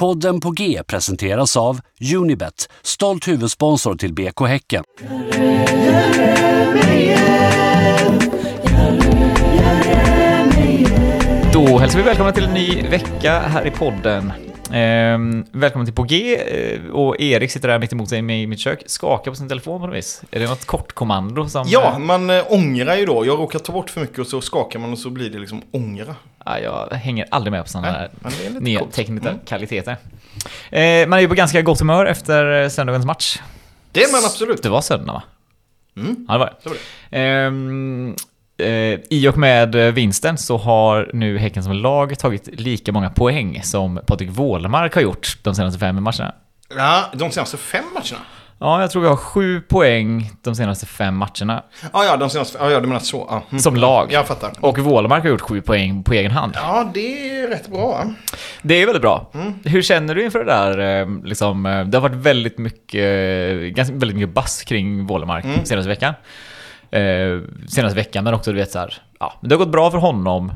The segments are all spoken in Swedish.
Podden på G presenteras av Unibet, stolt huvudsponsor till BK Häcken. Då hälsar vi välkomna till en ny vecka här i podden. Ehm, välkommen till På G eh, och Erik sitter där mitt emot sig i mitt kök, skakar på sin telefon på något vis. Är det något kortkommando som... Ja, man äh, ångrar ju då. Jag råkar ta bort för mycket och så skakar man och så blir det liksom ångra. Ja, jag hänger aldrig med på sådana här det nya teknikaliteter. Eh, man är ju på ganska gott humör efter eh, söndagens match. Det är man absolut. Det var söndag va? Mm. Ja, det var det. Så var det. Ehm, eh, I och med eh, vinsten så har nu Häcken som lag tagit lika många poäng som Patrik Wålemark har gjort de senaste fem matcherna. Ja, de senaste fem matcherna. Ja, jag tror vi har sju poäng de senaste fem matcherna Ja, ja, de senaste... Ja, ja du menar så. Ja. Mm. som lag. Jag fattar. Och Wålemark har gjort sju poäng på egen hand. Ja, det är rätt bra. Det är väldigt bra. Mm. Hur känner du inför det där? eh, Liksom, eh, det har varit väldigt mycket, eh, ganska, väldigt mycket bass kring Wålemark Mm. senaste veckan. Eh, senaste veckan, men också du vet så här, ja, det har gått bra för honom.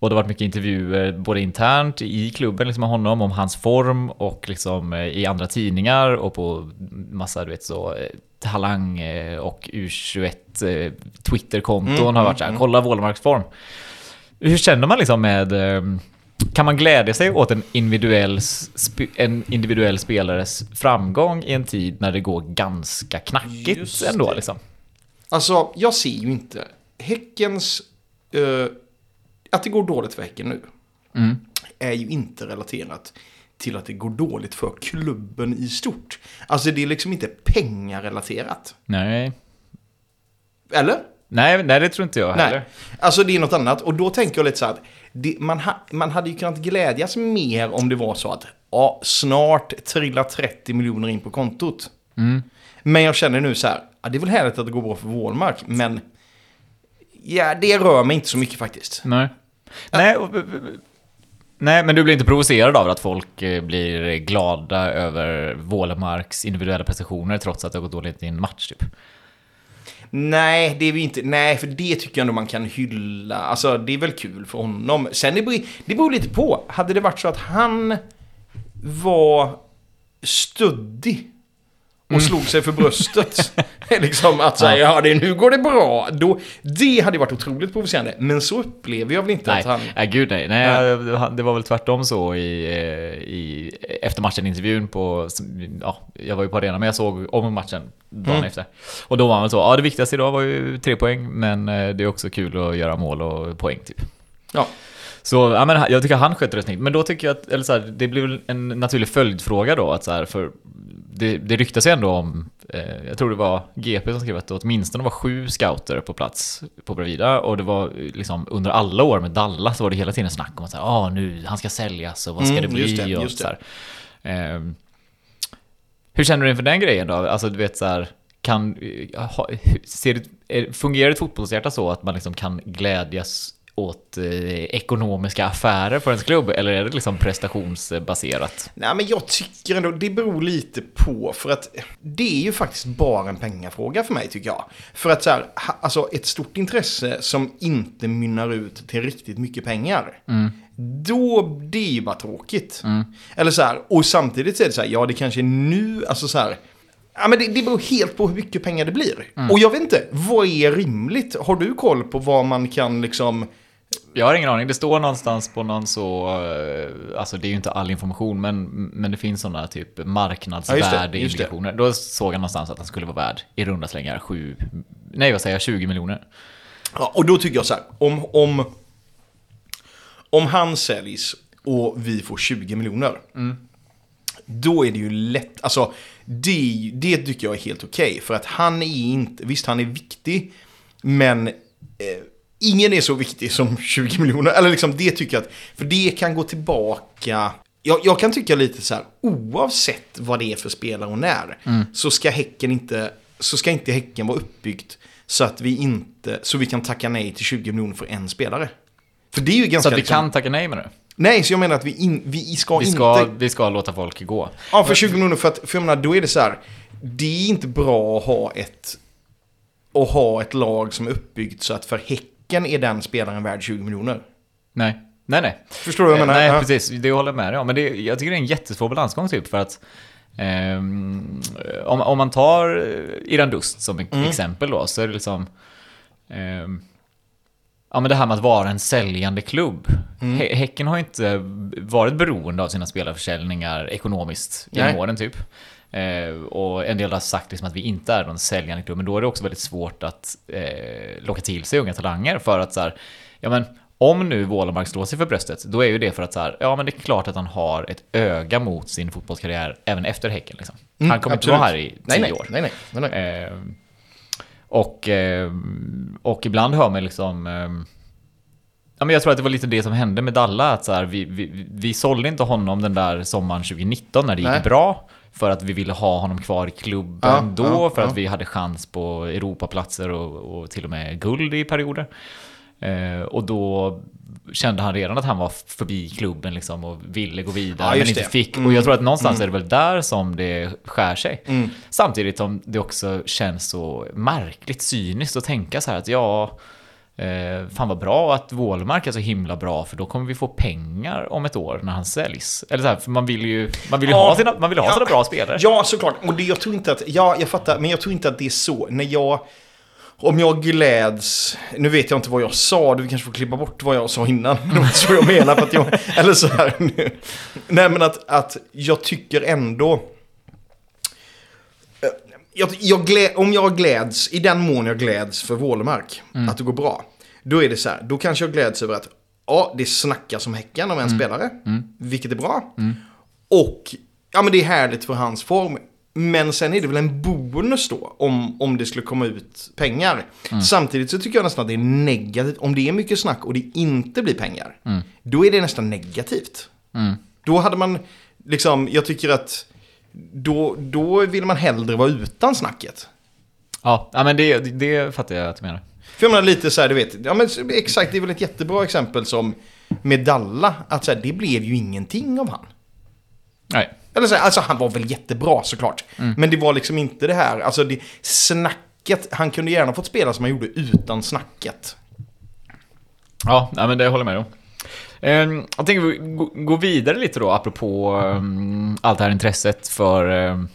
Och det har varit mycket intervjuer, både internt i klubben liksom med honom, om hans form och liksom eh, i andra tidningar och på massa, du vet så, eh, Talang eh, och U21 eh, Twitterkonton Mm, har varit så här, kolla Wålemarks form. Hur känner man liksom med... Kan man glädja sig åt en individuell, en individuell spelares framgång i en tid när det går ganska knackigt ändå liksom? Alltså, jag ser ju inte Häckens... eh, att det går dåligt för Häcken nu Mm. är ju inte relaterat till att det går dåligt för klubben i stort. Alltså, det är liksom inte pengarelaterat. Nej. Eller? Nej, nej, det tror inte jag heller. Nej, alltså det är något annat. Och då tänker jag lite så här att det, man, ha, man hade ju kunnat glädjas mer om det var så att ja, snart trillar 30 miljoner in på kontot. Mm. Men jag känner nu så här, ja, det är väl härligt att det går bra för Wålmark, men ja, det rör mig inte så mycket faktiskt. Nej. Nej, och, nej, men du blir inte provocerad av att folk eh, blir glada över Wålemarks individuella prestationer trots att det har gått dåligt i en match typ? Nej, det är vi inte. Nej, för det tycker jag ändå man kan hylla. Alltså, det är väl kul för honom. Sen det beror, det beror lite på. Hade det varit så att han var stöddig och slog sig för bröstet. liksom att säga, ja, det, nu går det bra. Då, det hade varit otroligt provocerande. Men så upplever jag väl inte Nej, att han... nej gud nej. nej det- Det var väl tvärtom så i, eh, i efter matchen-intervjun på, ja, jag var ju på arenan men jag såg om matchen dagen Mm. efter. Och då var han väl så, ja det viktigaste idag var ju tre poäng, men eh, det är också kul att göra mål och poäng typ. Ja. Så ja, men jag tycker han sköter det snyggt. Men då tycker jag att, eller så här, det blir väl en naturlig följdfråga då. Att så här, för det, det ryktas ju ändå om, eh, jag tror det var GP som skrev att det åtminstone var sju scouter på plats på Bravida. Och det var eh, liksom under alla år med Dallas så var det hela tiden snack om att så här, ah, nu, han ska säljas och vad ska Mm, det bli? just det, och just så här. Ehm, hur känner du inför den grejen då? Alltså du vet så här, kan, eh, ser är, fungerar ett fotbollshjärta så att man liksom kan glädjas åt eh, ekonomiska affärer för ens klubb? Eller är det liksom prestationsbaserat? Nej, men jag tycker ändå, det beror lite på. För att det är ju faktiskt bara en pengafråga för mig, tycker jag. För att så här, ha- alltså ett stort intresse som inte mynnar ut till riktigt mycket pengar. Då, det är ju bara tråkigt. Eller så här, och samtidigt så är det så här, ja det kanske är nu, alltså så här. Ja, men det, det beror helt på hur mycket pengar det blir. Och jag vet inte, vad är rimligt? Har du koll på vad man kan liksom... Jag har ingen aning. Det står någonstans på någon så... eh, Alltså det är ju inte all information, men, men det finns sådana typ Ja, marknadsvärdeindikationer. Då såg jag någonstans att den skulle vara värd i runda slängar 7... Nej, vad säger jag? 20 miljoner. Ja, och då tycker jag så här, om, om, om han säljs och vi får 20 miljoner. Då är det ju lätt, alltså det, det tycker jag är helt okej. för att han är inte, visst han är viktig, men eh, ingen är så viktig som 20 miljoner. Eller liksom det tycker jag att, för det kan gå tillbaka. Jag, jag kan tycka lite så här, oavsett vad det är för spelare och när, så ska Häcken inte, så ska inte Häcken vara uppbyggt så att vi inte, så vi kan tacka nej till 20 miljoner för en spelare. För det är ju Så ganska... att vi liksom- kan tacka nej med det. Nej, så jag menar att vi, in, vi ska, Vi ska, inte... vi ska låta folk gå. Ja, för 20 miljoner, för att, för jag menar, då är det så här, det är inte bra att ha ett, att ha ett lag som är uppbyggt så att för Häcken är den spelaren värd 20 miljoner. Nej. Nej, nej. Förstår du vad jag menar? Nej, Ja. precis. Det håller jag med dig om. Men det, jag tycker det är en jättesvår balansgång typ för att ehm, om, om man tar eh, Iran Dust som Mm. exempel då, så är det liksom ehm, Ja men det här med att vara en säljande klubb. Mm. Hä- Häcken har inte varit beroende av sina spelarförsäljningar ekonomiskt genom åren typ. Eh, och en del har sagt liksom att vi inte är någon säljande klubb, men då är det också väldigt svårt att eh, locka till sig unga talanger för att så här, ja men om nu Wålemark slår sig för bröstet, då är ju det för att så här, ja men det är klart att han har ett öga mot sin fotbollskarriär även efter Häcken liksom. Mm, han kommer absolut. inte vara här i tio nej, nej, år. Nej, nej, nej, nej. Eh, och, eh, och ibland hör man liksom... Eh, ja, men jag tror att det var lite det som hände med Dalla. Att så här, vi, vi, vi sålde inte honom den där sommaren 2019 när det gick Nej. bra. För att vi ville ha honom kvar i klubben Ja, då. ja, för ja. att vi hade chans på Europaplatser och, och till och med guld i perioder. Eh, och då kände han redan att han var förbi klubben liksom och ville gå vidare men inte det. fick. Mm. Och jag tror att någonstans är det väl där som det skär sig. Mm. Samtidigt som det också känns så märkligt cyniskt att tänka så här att ja, eh, fan vad bra att Wålemark är så himla bra för då kommer vi få pengar om ett år när han säljs. Eller så här, för man vill ju, man vill ju Ja. ha sina, man vill ha Ja. sina bra spelare. Ja, såklart. Och det, jag tror inte att, ja, jag fattar, men jag tror inte att det är så. När jag, om jag gläds, nu vet jag inte vad jag sa, du kanske får klippa bort vad jag sa innan. Det var så jag menar, för att jag, eller så här. nu. Nej, men att, att jag tycker ändå, jag, jag glä, om jag gläds, i den mån jag gläds för Wålemark, att det går bra, då är det så här, då kanske jag gläds över att, ja, det snackas om Häcken om en spelare, vilket är bra. Och ja, men det är härligt för hans form. Men sen är det väl en bonus då om, om det skulle komma ut pengar. Samtidigt så tycker jag nästan att det är negativt. Om det är mycket snack och det inte blir pengar, då är det nästan negativt. Då hade man, liksom, jag tycker att då, då vill man hellre vara utan snacket. Ja, ja men det, det fattar jag att du menar. För jag menar lite så här, du vet, ja men exakt, det är väl ett jättebra exempel som med Dalla, att så här, det blev ju ingenting av han. Nej. Eller så här, alltså han var väl jättebra såklart. Mm. Men det var liksom inte det här, alltså det, snacket, han kunde gärna fått spela som han gjorde utan snacket. Ja, nej, men det håller jag med om. Ehm, Jag tänker vi gå- vidare lite då, apropå ehm, allt det här intresset för, ehm,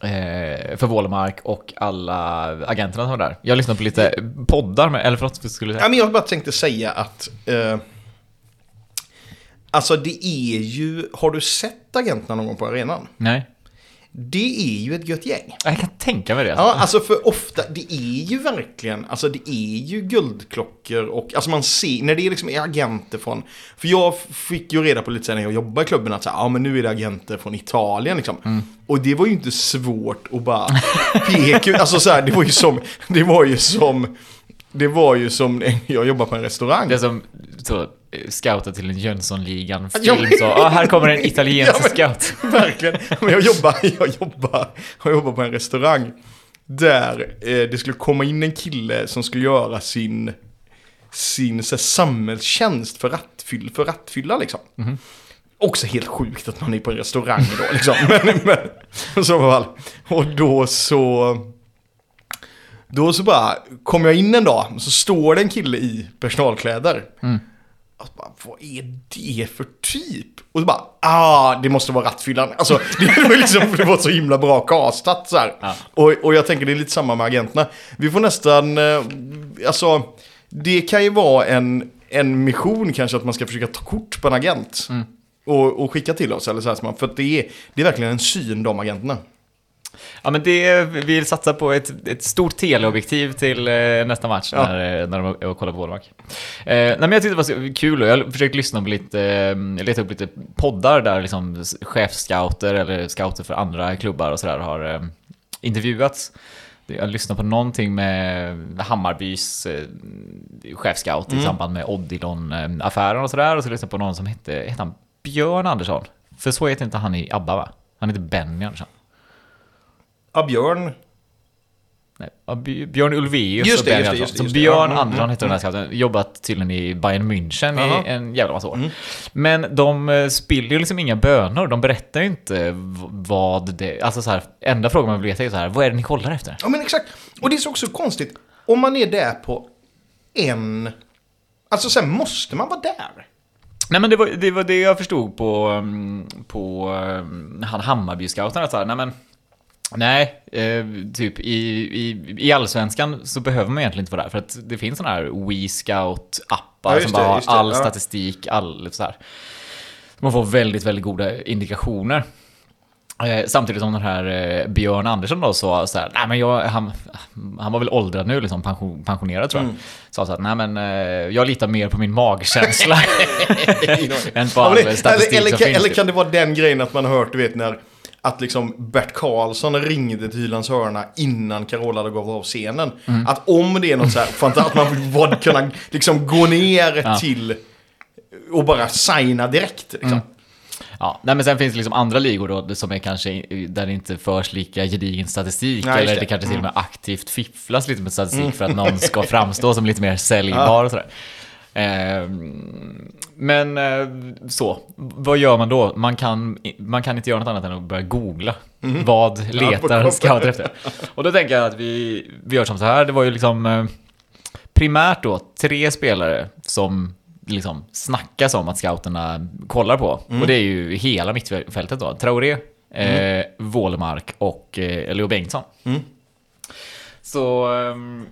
eh, för Wålemark och alla agenterna som var där. Jag lyssnade på lite poddar, med, eller förlåt, skulle du Ja, säga? men jag bara tänkte säga att, eh, alltså det är ju, har du sett agenterna någon gång på arenan? Nej. Det är ju ett gött gäng. Jag kan tänka mig det. Ja, alltså för ofta, det är ju verkligen, alltså det är ju guldklockor och, alltså man ser, när det är liksom agenter från, för jag fick ju reda på lite sen när jag jobbade i klubben att så ja men nu är det agenter från Italien liksom. Och det var ju inte svårt att bara peka ut, alltså så här, det var ju som, det var ju som, det var ju som, jag jobbade på en restaurang. Det är som så, eh, scouta till en Jönssonligan-film. Så, ah, här kommer en italiensk Ja, men- scout. Verkligen. Men jag jobbar, jag jobbar, jag jobbar på en restaurang där eh, det skulle komma in en kille som skulle göra sin, sin så här, samhällstjänst för, rattfyll, för rattfylla liksom. Också helt sjukt att man är på en restaurang då liksom. men, men, så fall. Och då så... Då så bara kom jag in en dag och så står det en kille i personalkläder. Och så bara, vad är det för typ? Och så bara, ah, det måste vara rattfyllan. Alltså, det var, liksom, det var så himla bra castat så här. Ja. Och, och jag tänker det är lite samma med agenterna. Vi får nästan, eh, alltså, det kan ju vara en, en mission kanske att man ska försöka ta kort på en agent. Och, och skicka till oss, eller så här, för att det är, det är verkligen en syn, de agenterna. Ja, men det, vi vill satsa på ett, ett stort teleobjektiv till eh, nästa match Ja. när, eh, när de är och kollar på Wålemark. Eh, nej, men jag tyckte det var kul och jag försökte lyssna på lite, eh, leta upp lite poddar där liksom chefscouter eller scouter för andra klubbar och sådär har eh, intervjuats. Jag lyssnade på någonting med Hammarbys eh, chefscout i samband med Odilon-affären och sådär. Och så lyssnade jag på någon som hette, hette han Björn Andersson? För så heter inte han i ABBA va? Han heter Benny Andersson. Ja, Björn. Nej, ja, Bj- Björn Ulvaeus Just och det, just det, just det, just det. Björn mm, Andersson mm, heter den här scouten. Jobbat tydligen i Bayern München Aha. i en jävla massa år. Mm. Men de eh, spiller ju liksom inga bönor. De berättar ju inte vad det... Alltså så här, enda frågan man vill veta är så här, vad är det ni kollar efter? Ja men exakt. Och det är så också konstigt. Om man är där på en... Alltså sen måste man vara där. Nej men det var, det var det jag förstod på, mm, på mm, han Hammarby-scouten. att så här, Nej men, nej, eh, typ i, i, i allsvenskan så behöver man egentligen inte vara där. För att det finns sådana här WeScout-appar Ja, som bara har all ja. statistik, all så här. Man får väldigt, väldigt goda indikationer. Eh, samtidigt som den här eh, Björn Andersson då sa så här, nej men jag, han, han var väl åldrad nu, liksom pension, pensionerad tror jag. Mm. Sa så här, nej men eh, jag litar mer på min magkänsla än på Ja, all det, statistik eller, eller, som kan, finns. eller typ. kan det vara den grejen att man har hört, du vet, när att liksom Bert Karlsson ringde till Hylands hörna innan Carola hade gått av scenen. Mm. Att om det är något så här, att man vill kunna liksom gå ner Ja. till och bara signa direkt. Liksom. Mm. Ja, nej, men sen finns det liksom andra ligor då som är kanske där det inte förs lika gedigen statistik. Nej, eller det. det kanske till och med aktivt fifflas lite med statistik för att någon ska framstå som lite mer säljbar och sådär. Ehm, men eh, så, vad gör man då? Man kan, man kan inte göra något annat än att börja googla. Vad på letar koppen. scouter efter? Och då tänker jag att vi, vi gör som så här. Det var ju liksom eh, primärt då tre spelare som liksom snackas om att scouterna kollar på. Och det är ju hela mittfältet då. Traoré, eh, Wålemark och eh, Leo Bengtsson. Mm. Så ehm,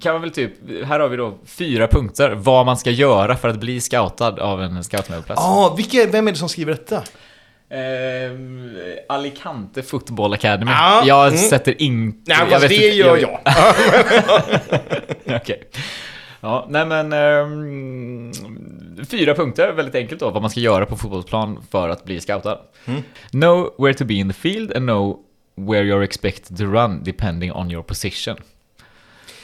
kan man väl typ, här har vi då fyra punkter vad man ska göra för att bli scoutad av en scoutmöbelplats. Ja, vilka, vem är det som skriver detta? Ehm, Alicante Football Academy. Ja, jag mm. sätter inte... Nej, jag fast det inte- gör jag. Okej. Ja, nej men... ehm, fyra punkter, väldigt enkelt då, vad man ska göra på fotbollsplan för att bli scoutad. Mm. Know where to be in the field and know where you're expected to run depending on your position.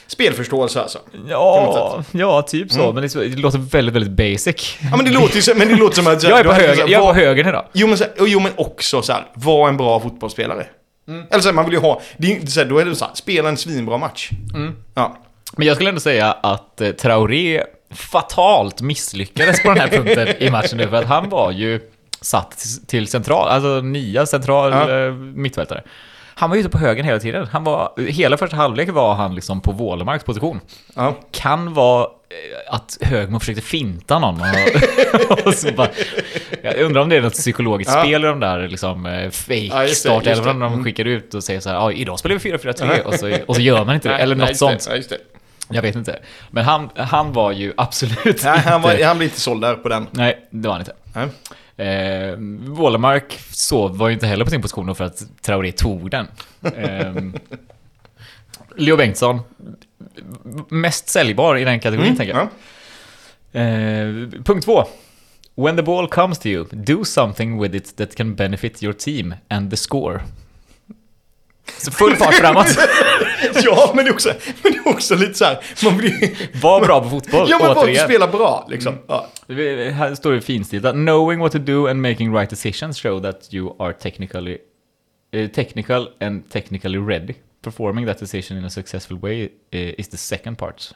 Spelförståelse alltså. Ja, ja typ Mm. så, men det, så- det låter väldigt, väldigt basic. Ja, men det låter ju men det låter som att... Jag är på, höger, jag är på högern idag. Jo men, så, och jo, men också så här, var en bra fotbollsspelare. Mm. Eller så här, man vill ju ha, det är, så här, då är det så här, spela en svinbra match. Mm. Ja. Men jag skulle ändå säga att eh, Traoré fatalt misslyckades på den här punkten i matchen nu, för att han var ju satt till- central, alltså nia central Ja. eh, mittfältare. Han var ju ute på högen hela tiden. Han var, hela första halvlek var han liksom på Wålemarks position. ja. Kan vara eh, att Högmo försökte finta någon. Och, och så bara, jag undrar om det är något psykologiskt Ja. spel i de där liksom, eh, fake Ja, det. när de Mm. skickar ut och säger så här, ja, idag spelar vi 4-4-3 och så, och så gör man inte det. Eller Nej, något just sånt. Det, ja. Jag vet inte. Men han, han var ju absolut Nej, han, var, inte... han blir inte såld där på den. Nej, det var han inte. Nej. Eh, Wålemark så var ju inte heller på sin position för att Traoré tog den. Eh, Leo Bengtsson, mest säljbar i den kategorin tänker jag. Ja. Eh, punkt två. When the ball comes to you, do something with it that can benefit your team and the score. Så full fart framåt. ja, men det, är också, men det är också lite så här, man blir... Var bra på fotboll, Ja, men bara återigen. spela bra liksom. Ja. Det- Här står det finstilt Knowing what to do and making right decisions show that you are technically, eh, technical and technically ready. Performing that decision in a successful way eh, is the second part.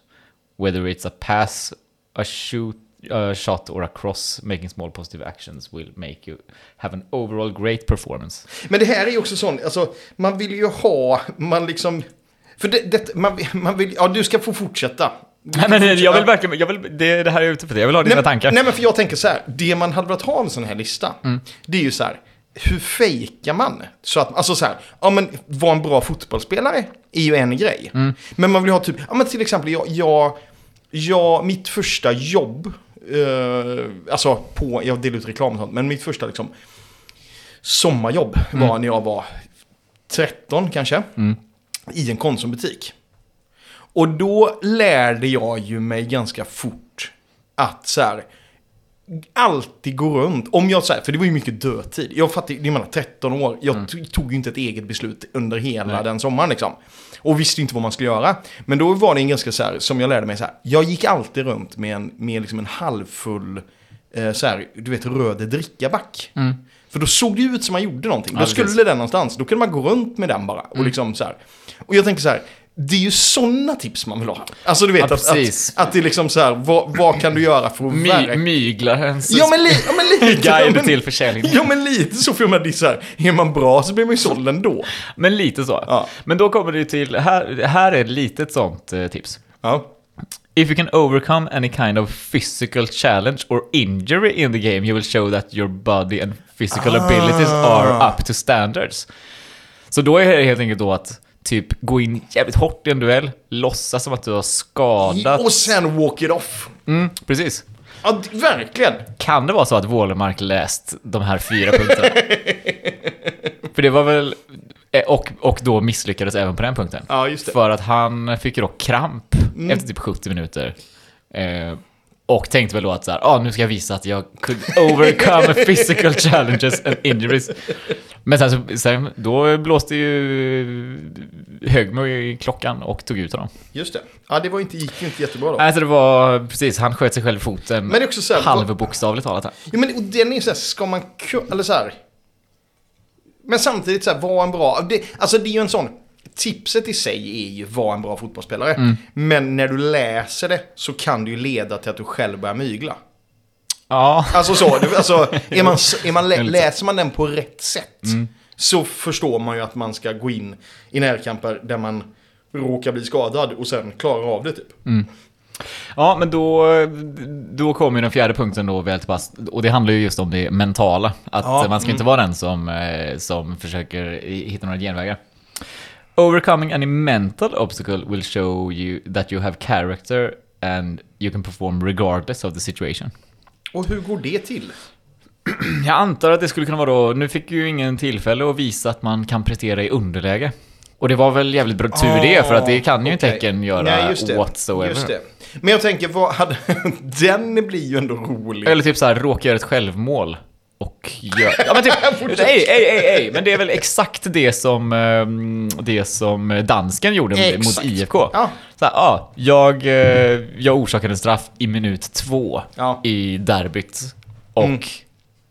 Whether it's a pass, a shoot, a shot or a cross, making small positive actions will make you have an overall great performance. Men det här är ju också sånt, alltså man vill ju ha, man liksom... För det, det, man, man vill, ja du ska få fortsätta. Nej, fortsätta. jag vill verkligen, jag vill, det, det här är ute för det. Jag vill ha dina nej, tankar. Nej men för jag tänker så här, det man hade velat ha av en sån här lista, Mm. det är ju så här, hur fejkar man? Så att, alltså så här, ja men vara en bra fotbollsspelare är ju en grej. Mm. Men man vill ha typ, ja men till exempel jag, jag, jag mitt första jobb, eh, alltså på, jag delar ut reklam och sånt, men mitt första liksom sommarjobb var när jag var 13 kanske, Mm. i en Konsumbutik. Och då lärde jag ju mig ganska fort att så här, alltid gå runt. Om jag här, för det var ju mycket dödtid. Jag fattar, jag menar 13 år, jag to- tog ju inte ett eget beslut under hela Nej. den sommaren liksom. Och visste inte vad man skulle göra. Men då var det en ganska så här, som jag lärde mig så här, jag gick alltid runt med en, med liksom en halvfull, eh, så här, du vet, röd drickaback. Mm. För då såg det ut som man gjorde någonting. Ja, då precis. Mm. skulle den någonstans. Då kunde man gå runt med den bara. Och liksom så här. Och jag tänker så här. Det är ju sådana tips man vill ha. Alltså du vet Ja, att, att, att det är liksom så här. Vad, vad kan du göra för att My, verka? myglarens Ja men, li, ja, men lite. guide men, till försäljning. Ja men lite så. För menar, det är så här. Är man bra så blir man ju såld ändå. Men lite så. Ja. Men då kommer det till, här, här är ett sånt eh, tips. Ja. If you can overcome any kind of physical challenge or injury in the game you will show that your body and physical abilities are up to standards. Så då är det helt enkelt då att typ gå in jävligt hårt i en duell, låtsas som att du har skadat... Och sen walk it off. Mm, precis. Ja, verkligen. Kan det vara så att Wålemark läst de här fyra punkterna? För det var väl... eh, Och, och då misslyckades även på den punkten. Ja, just det. För att han fick då kramp efter typ 70 minuter. Eh, och tänkte väl då att så här, ah, nu ska jag visa att jag could overcome physical challenges and injuries. Men sen, så, sen då blåste ju Högmo i klockan och tog ut honom. Just det. Ja, det var inte, gick ju inte jättebra då. Alltså det var precis, han sköt sig själv i foten. Men det är också så här, halvbokstavligt talat. här. Ja, men och den är ju så här, ska man eller så här. Men samtidigt så här, var en bra, det, alltså det är ju en sån, tipset i sig är ju var en bra fotbollsspelare. Mm. Men när du läser det så kan det ju leda till att du själv börjar mygla. Ja. Alltså så, alltså, är man, är man, läser man den på rätt sätt Mm. så förstår man ju att man ska gå in i närkamper där man råkar bli skadad och sen klarar av det typ. Ja, men då, då kommer den fjärde punkten då väl pass. Och det handlar ju just om det mentala. Att Ja, man ska mm. inte vara den som, eh, som försöker hitta några genvägar. Overcoming any mental obstacle will show you that you have character and you can perform regardless of the situation. Och hur går det till? Jag antar att det skulle kunna vara då, nu fick ju ingen tillfälle att visa att man kan prestera i underläge. Och det var väl jävligt bra tur det, för att det kan ju inte Ah, okej. Häcken göra Nej, just det. whatsoever. Just det. Men jag tänker, vad hade, den blir ju ändå rolig. Eller typ så här, råka göra ett självmål. Och gör... Ja men typ, ej, ej, ej, ej, men det är väl exakt det som, ehm, det som dansken gjorde mot- mot Exakt. IFK. Ja. Så här, ja, jag, eh, jag orsakade en straff i minut två Ja. i derbyt. Och Mm.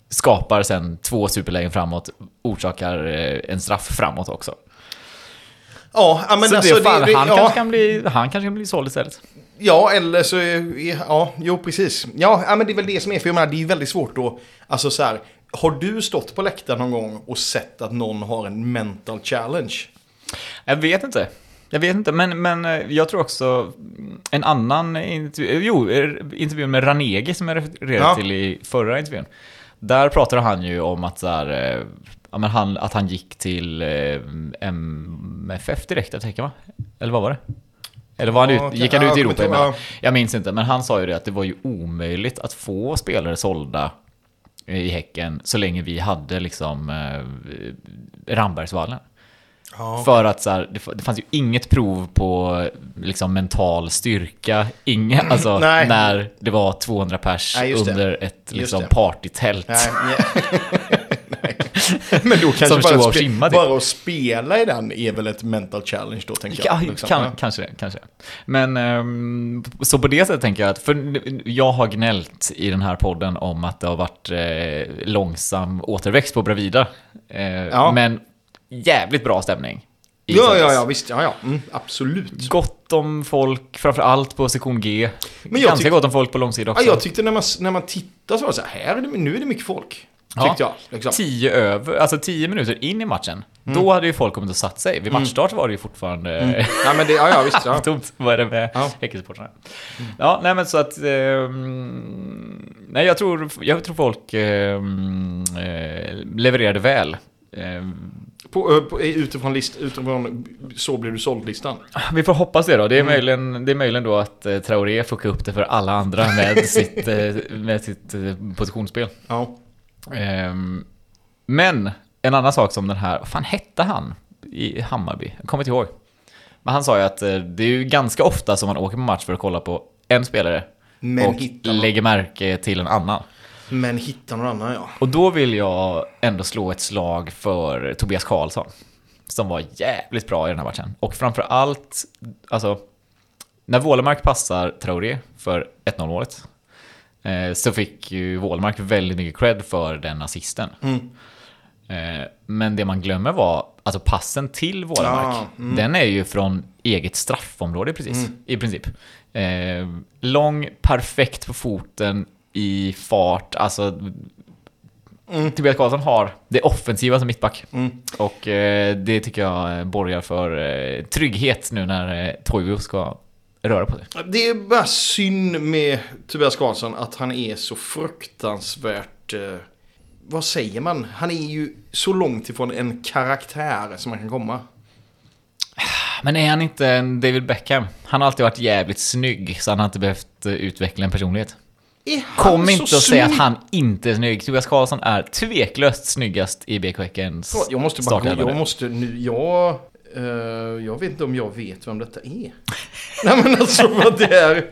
skapar sen två superlägen framåt, orsakar eh, en straff framåt också. Ja, men så alltså, det, fan, det, han, ja, kanske kan bli, han kanske kan bli såld istället. Ja, eller så, är- ja, jo precis. Ja, men det är väl det som är, för jag menar, det är ju väldigt svårt då, alltså så här, har du stått på läktaren någon gång och sett att någon har en mental challenge? Jag vet inte. Jag vet inte, men, men eh, jag tror också en annan intervju, jo, eh, intervjun med Ranegi som jag refererade Ja. till i förra intervjun. Där pratade han ju om att, så här, eh, ja, men han, att han gick till eh, MFF direkt, jag tänker va? Eller vad var det? Eller var han ut, gick han ut i Europa ja. Jag minns inte, men han sa ju det att det var ju omöjligt att få spelare sålda i Häcken så länge vi hade liksom eh, Rambergsvallen. Ja. För att så här, det, fanns ju inget prov på liksom mental styrka, inga, alltså när det var 200 pers Nej, under ett liksom, partytält. Nej. Men då kanske bara, spe, Simma, typ. bara att spela i den är väl ett mental challenge då, tänker Ja, jag. liksom. kan, Ja. Kanske det, kanske. Men ehm, så på det sättet tänker jag att, för jag har gnällt i den här podden om att det har varit eh, långsam återväxt på Bravida. Eh, Ja. Men jävligt bra stämning. Ja, ja, ja, visst. Ja, ja. Mm, absolut. Gott om folk, framförallt på sektion G. Men jag Ganska tyck- gott om folk på långsida Ja, också. jag tyckte när man, när man tittar så var det så här, här är det, nu är det mycket folk. Ja. Tyckte jag. Liksom. Tio över, alltså tio minuter in i matchen. Mm. Då hade ju folk kommit och satt sig. Vid matchstart var det ju fortfarande Ja, men det, ja, ja, visst. Ja. tomt. Vad är det med Ja. Häckensupportrarna? Ja, nej men så att... ehm, nej, jag tror, jag tror folk ehm, eh, levererade väl. Ehm, På, på, utifrån, list, utifrån så blir du såld-listan. vi får hoppas det då. Det är, Mm. möjligen, det är möjligen då att eh, Traoré fuckar upp det för alla andra med sitt, eh, med sitt eh, positionsspel. Ja. Ehm, men en annan sak som den här, vad fan hette han i Hammarby? Jag kommer inte ihåg. Men han sa ju att eh, det är ju ganska ofta som man åker på match för att kolla på en spelare Men och lägger märke till en annan. Men hitta någon annan, ja. Och då vill jag ändå slå ett slag för Tobias Karlsson. Som var jävligt bra i den här matchen. Och framför allt, alltså, när Wålemark passar Traoré för 1-0 målet så fick ju Wålemark väldigt mycket cred för den assisten. Mm. Eh, men det man glömmer var, alltså passen till Wålemark, Ja, mm. den är ju från eget straffområde precis, i princip. Eh, lång, perfekt på foten, i fart, alltså Mm. Tobias Karlsson har det offensiva som mittback. Mm. Och eh, det tycker jag eh, borgar för eh, trygghet nu när eh, Toivo ska röra på sig. Det är bara synd med Tobias Karlsson att han är så fruktansvärt... Eh, vad säger man? Han är ju så långt ifrån en karaktär som man kan komma. Men är han inte en David Beckham? Han har alltid varit jävligt snygg, så han har inte behövt eh, utveckla en personlighet. Är Kom inte och säg att han inte är snygg. Tobias Karlsson är tveklöst snyggast i BK Häckens Jag måste bara... Jag måste nu... Jag... Uh, jag vet inte om jag vet vem detta är. Nej men alltså vad det är...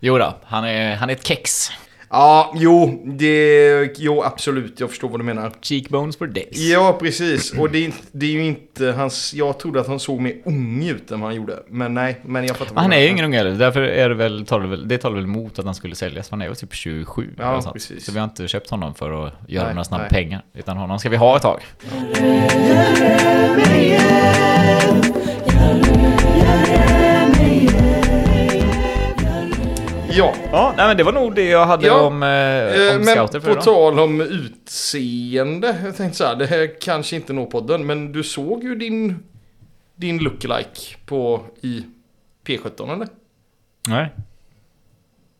Jo då, han är, han är ett kex. Ja, jo, det... Jo, absolut. Jag förstår vad du menar. Cheekbones for days. Ja, precis. Och det det är ju inte hans... Jag trodde att han såg mer ung ut än vad han gjorde. Men nej, men jag fattar. vad Han du är ju ingen unge heller, därför är det väl, talar det väl, det talar väl emot att han skulle säljas, han är väl typ 27 Ja, eller sånt. precis. Så vi har inte köpt honom för att göra Nej, några snabba nej. pengar, utan honom ska vi ha ett tag. Ja. Ja, nej men det var nog det jag hade Ja, om, eh, Eh, om men scouter för på idag. tal om utseende. Jag tänkte så här, det här kanske inte når podden. Men du såg ju din, din lookalike på i P17 eller? Nej.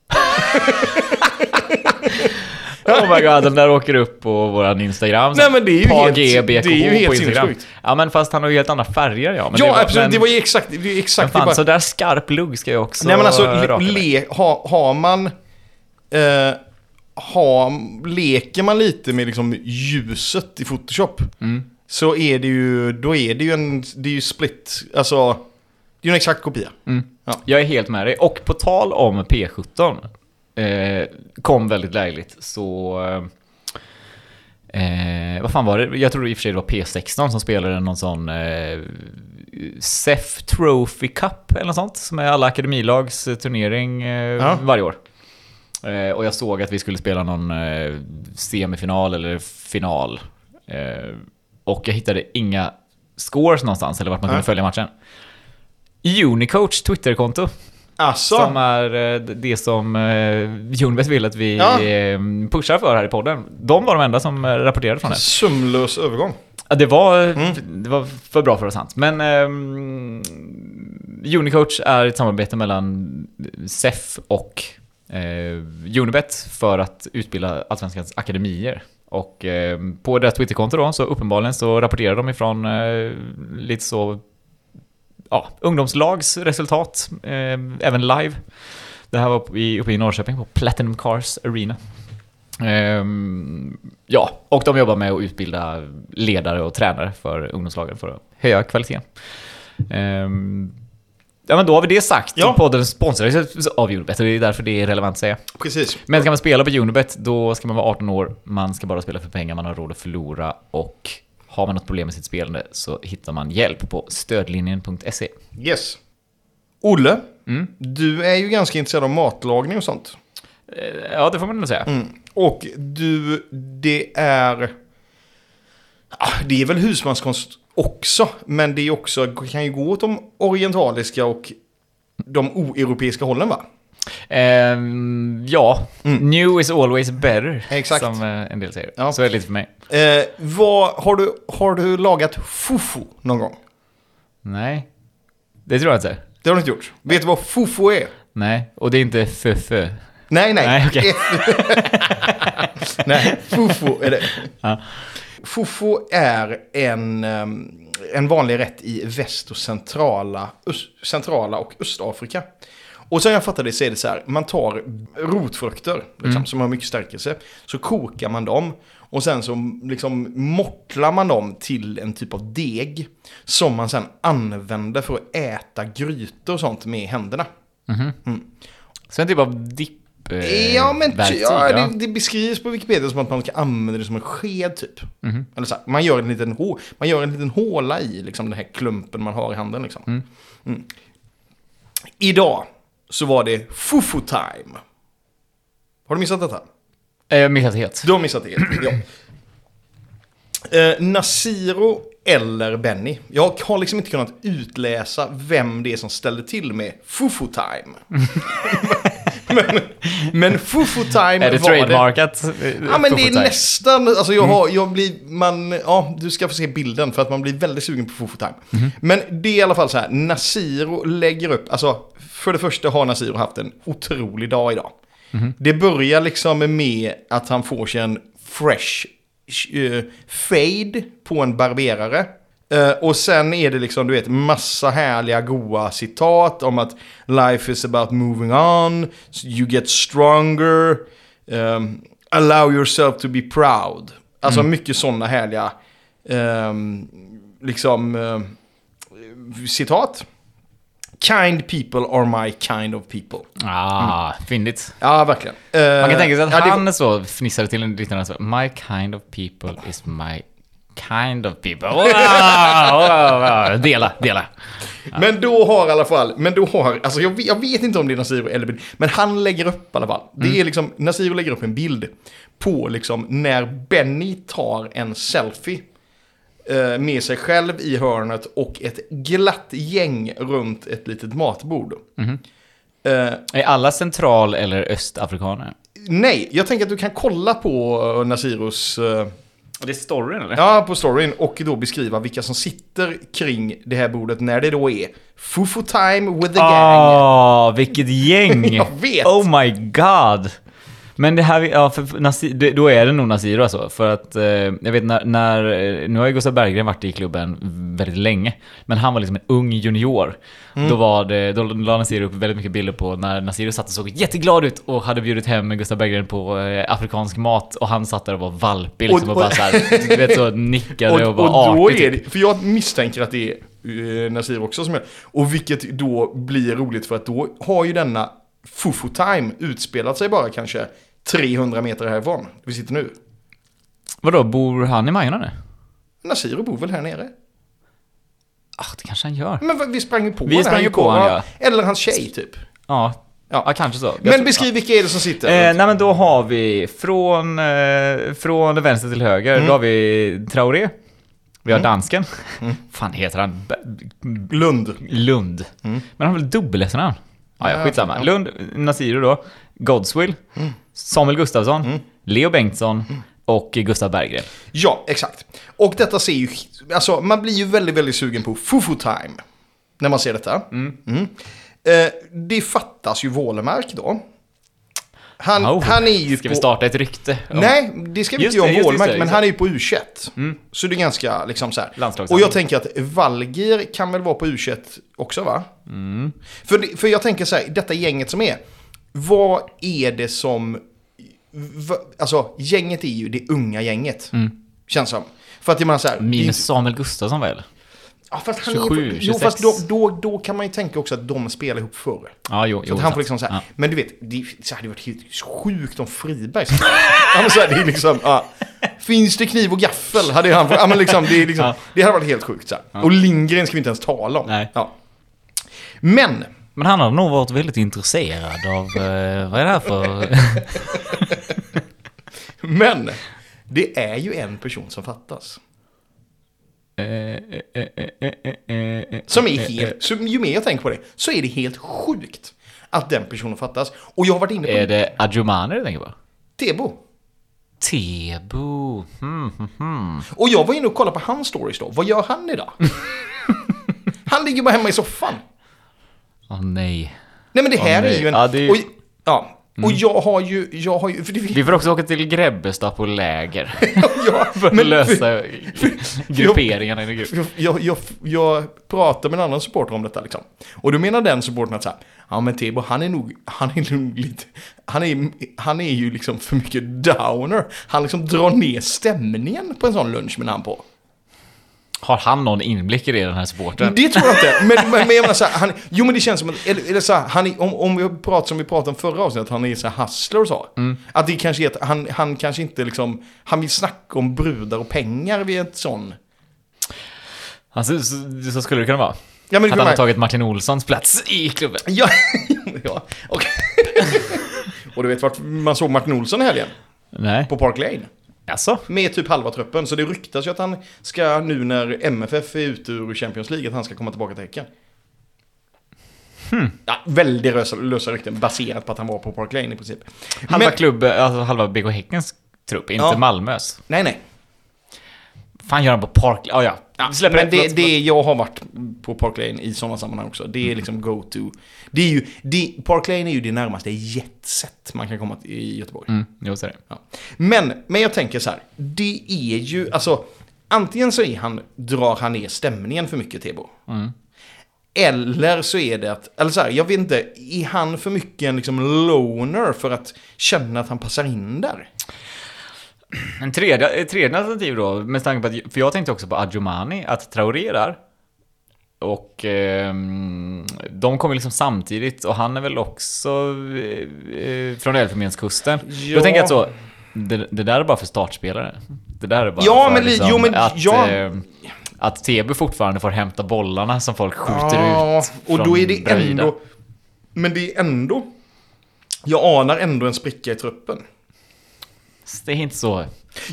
oh my god, den där åker upp på våran Instagram. Nej, men det är ju helt- BKH det är ju helt sinnessjukt. Ja men fast han har ju helt andra färger ja. Men ja, det var, absolut. Men, det var ju exakt, det är ju men exakt fan, det bara, så där skarp lugg ska jag också Nej men alltså, raka le, ha, har man... Eh, ha, leker man lite med liksom ljuset i Photoshop. Mm. Så är det ju, då är det ju en, det är ju split, alltså. Det är ju en exakt kopia. Mm. Ja. Jag är helt med dig. Och på tal om P17, eh, kom väldigt lägligt så... Eh, vad fan var det? Jag tror i och för sig det var P16 som spelade någon sån eh, SEF Trophy Cup eller något sånt. Som är alla akademilags eh, turnering eh, Ja. varje år. Eh, och jag såg att vi skulle spela någon eh, semifinal eller final. Eh, och jag hittade inga scores någonstans eller vart man kunde följa matchen. Unicoach Twitterkonto, Alltså. som är eh, det som eh, Unibet vill att vi Ja. eh, pushar för här i podden. De var de enda som eh, rapporterade från det. Sömlös övergång. Ja, det, var, Mm. det var för bra för att vara sant. Men ehm, Unicoach är ett samarbete mellan SEF och eh, Unibet för att utbilda Allsvenskans akademier. Och eh, på deras Twitterkonto då, så uppenbarligen så rapporterar de ifrån eh, lite så ja, ungdomslags resultat, eh, även live. Det här var i, uppe i Norrköping på Platinum Cars Arena. Ehm, ja, och de jobbar med att utbilda ledare och tränare för ungdomslagen för att höja kvaliteten. Ehm, ja, men då har vi det sagt. Ja. Podden sponsras av Unibet och det är därför det är relevant att säga. Precis. Men ska man spela på Unibet, då ska man vara 18 år, man ska bara spela för pengar, man har råd att förlora och har man något problem med sitt spelande så hittar man hjälp på stödlinjen.se. Yes. Olle, Mm. du är ju ganska intresserad av matlagning och sånt. Eh, Ja, det får man nog säga. Mm. Och du, det är... Ah, Det är väl husmanskonst också, men det är också, kan ju gå åt de orientaliska och de oeuropeiska hållen va? Ehm, ja, Mm. new is always better. Exakt. Som eh, en del säger. Ja. Så är det lite för mig. Eh, vad, har, du, har du lagat fufu någon gång? Nej, det tror jag inte. Det har du inte gjort. Vet du vad fufu är? Nej, och det är inte föfö. Nej, nej. Nej, okej. nej, fufu är det. Ja. Fufu är en, ehm, en vanlig rätt i väst och centrala, öst, centrala och Östafrika. Och sen jag fattar det så är det så här, man tar rotfrukter liksom, som har mycket stärkelse, så kokar man dem och sen så liksom mortlar man dem till en typ av deg som man sen använder för att äta grytor och sånt med händerna. Så en typ av dipp... eh, Ja, men ty, verktyg, ja, ja. det, det beskrivs på Wikipedia som att man ska använda det som en sked typ. Mhm. Eller så här, man, gör en liten hå, man gör en liten håla i liksom, den här klumpen man har i handen. Liksom. Mm. Idag så var det fufu time. Har du missat detta? Eh, missat helt. Du har missat det, ja. Eh, Nasiro eller Benny. Jag har liksom inte kunnat utläsa vem det är som ställde till med fufu time. men, men fufu time Är det var det. trademarkat? Ja men det är nästan, alltså jag har, jag blir, man, ja du ska få se bilden för att man blir väldigt sugen på fufu time. Men det är i alla fall så här, Nasiro lägger upp, alltså för det första har Nasiro haft en otrolig dag idag. Det börjar liksom med att han får sig en fresh eh, fade på en barberare. Eh, och sen är det liksom, du vet, massa härliga goa citat om att life is about moving on, you get stronger, um, allow yourself to be proud. Alltså mycket sådana härliga, ehm, liksom, eh, citat. Kind people are my kind of people. Ah, fyndigt. Ja, verkligen. Eh, Man kan tänka sig att ja, det- han så fnissade till en liten så My kind of people is my kind of people. Wow, wow, wow. Dela, dela. Men då har i alla fall, men då har, alltså jag vet, jag vet inte om det är Nasiro eller bild, men han lägger upp i alla fall. Det är liksom, Nasiro lägger upp en bild på liksom när Benny tar en selfie eh, med sig själv i hörnet och ett glatt gäng runt ett litet matbord. Eh, Är alla central eller östafrikaner? nej, jag tänker att du kan kolla på eh, Nasiros eh, Det är storyn eller? Ja, på storyn och då beskriva vilka som sitter kring det här bordet när det då är Fufu time with the gang. Ah, vilket gäng! Jag vet. Oh my god! Men det här, ja, för Nasir, det- då är det nog Nasiro alltså. För att, eh, jag vet när, när, eh, nu har ju Gustav Berggren varit i klubben väldigt länge. Men han var liksom en ung junior. Mm. Då var det, då la Nasiro upp väldigt mycket bilder på när Nasiro satt och såg jätteglad ut och hade bjudit hem Gustav Berggren på eh, afrikansk mat. Och han satt där och var valpig liksom Och- och, och- bara såhär, du vet så nickade och, Och, var och artig. är typ. det, för jag misstänker att det är eh, Nasir också som är Och vilket då blir roligt för att då har ju denna Fufu time utspelat sig bara kanske 300 meter härifrån. Vi sitter nu. Vadå, bor han i Majorna nu? Nasiro bor väl här nere? Ah, det kanske han gör. Men vi sprang ju på Vi honom. sprang ju på honom, Eller hans tjej typ. Ja, Ja. ja. kanske så. Jag Men tror- beskriv vilka är det som sitter? Eh, nej men då har vi från, eh, från vänster till höger, Mm. då har vi Traoré. Vi har dansken. fan heter han? B- Lund. Lund. Men han har väl dubbel efternamn? Ja, ja, skitsamma. ja. Lund, Nasiro då. Godswill. Samuel Gustafsson. Leo Bengtsson. Och Gustav Berggren. Ja, exakt. Och detta ser ju, alltså man blir ju väldigt, väldigt sugen på Fufu time. När man ser detta. Mm. Eh, det fattas ju Wålemark då. Han, Oh, han är ju Ska på... vi starta ett rykte? om- Nej, det ska vi Just inte göra det, men han är ju på U21. Så det är ganska liksom så här. Och jag tänker att Valgir kan väl vara på U21 också va? För, det- för jag tänker så här, detta gänget som är. Vad är det som... va- Alltså, gänget är ju det unga gänget. Känns som. För att jag menar så här... Minus Samuel Gustafsson väl? Ja, fast han 27, är, jo, 26. fast då, då, då kan man ju tänka också att de spelar ihop förr. Ja, jo, Så jo. att han får liksom så här, Ja. Men du vet, det så hade varit helt sjukt om Friberg ja, men så här, det är liksom, ja. Finns det kniv och gaffel? Hade han, ja, men liksom, det, är liksom, Ja. det hade varit helt sjukt. Så här. Och Lindgren ska vi inte ens tala om. Nej. Ja. Men, Men han har nog varit väldigt intresserad av... Eh, vad är det här för... men, det är ju en person som fattas. Som är eh, eh, helt, så ju mer jag tänker på det, så är det helt sjukt att den personen fattas. Och jag har varit inne på Är det Adjumani du tänker på? Tebo. Tebo. Hmm, hmm, hmm. Och jag var inne och kollade på hans stories då. Vad gör han idag? han ligger bara hemma i soffan. Åh nej. Nej men det här nej. är ju en... Ja, det är ju- Och, ja. Och jag har ju... Jag har ju... För det, Vi får också åka till Grebbestad på läger. ja, För att lösa grupperingarna i en grupp. Jag, jag, jag, pratade med en annan supporter om detta liksom. Och då menar den supportern att så här, ja men Tebo han är nog, han är nog lite, han är, han är ju liksom för mycket downer. Han liksom drar ner stämningen på en sån lunch med han på. Har han någon inblick i det, den här supporten? Det tror jag inte. Men, men, men jag menar så här, han, jo men det känns som att, eller, eller så här, han är, om, om vi pratar som vi pratade om förra avsnittet, han är så här hustler och så. Att det kanske är att han, han kanske inte liksom, han vill snacka om brudar och pengar vid ett sån. Alltså, så, så skulle det kunna vara. Ja, men, Att han har tagit Martin Olssons plats i klubben. Ja, ja. Och, och du vet vart man såg Martin Olsson i helgen? Nej. På Park Lane. Alltså? Med typ halva truppen. Så det ryktas ju att han ska nu när MFF är ute ur Champions League, att han ska komma tillbaka till Häcken. Ja, väldigt lösa, lösa rykten baserat på att han var på Park Lane i princip. Halva Men, klubb, alltså halva BK Häckens trupp, inte Ja. Malmös. nej, nej. Fan gör han på Park... Oh, ja, Ja, Släpper men det, det jag har varit på Park Lane i sådana sammanhang också. Det är liksom go-to. Det är ju, det, Park Lane är ju det närmaste jetset man kan komma till i Göteborg. Mm, jo, så är det. Ja. Men, men jag tänker så här. Det är ju, alltså. Antingen så är han, drar han ner stämningen för mycket, Tebo. Mm. Eller så är det att, eller så här, jag vet inte, är han för mycket en liksom loner för att känna att han passar in där? En tredje, ett tredje alternativ då, med tanke på att, för jag tänkte också på Adjumani, att Traoré där. Och ehm, de kommer liksom samtidigt och han är väl också eh, eh, från Elfenbenskusten. Ja. Jag tänker att så, det, det där är bara för startspelare. Det där är bara Ja, för men li- jo, men att, ja. eh, att TB fortfarande får hämta bollarna som folk skjuter Ja, ut och då är det Bravida. ändå... Men det är ändå... Jag anar ändå en spricka i truppen. Det är inte så.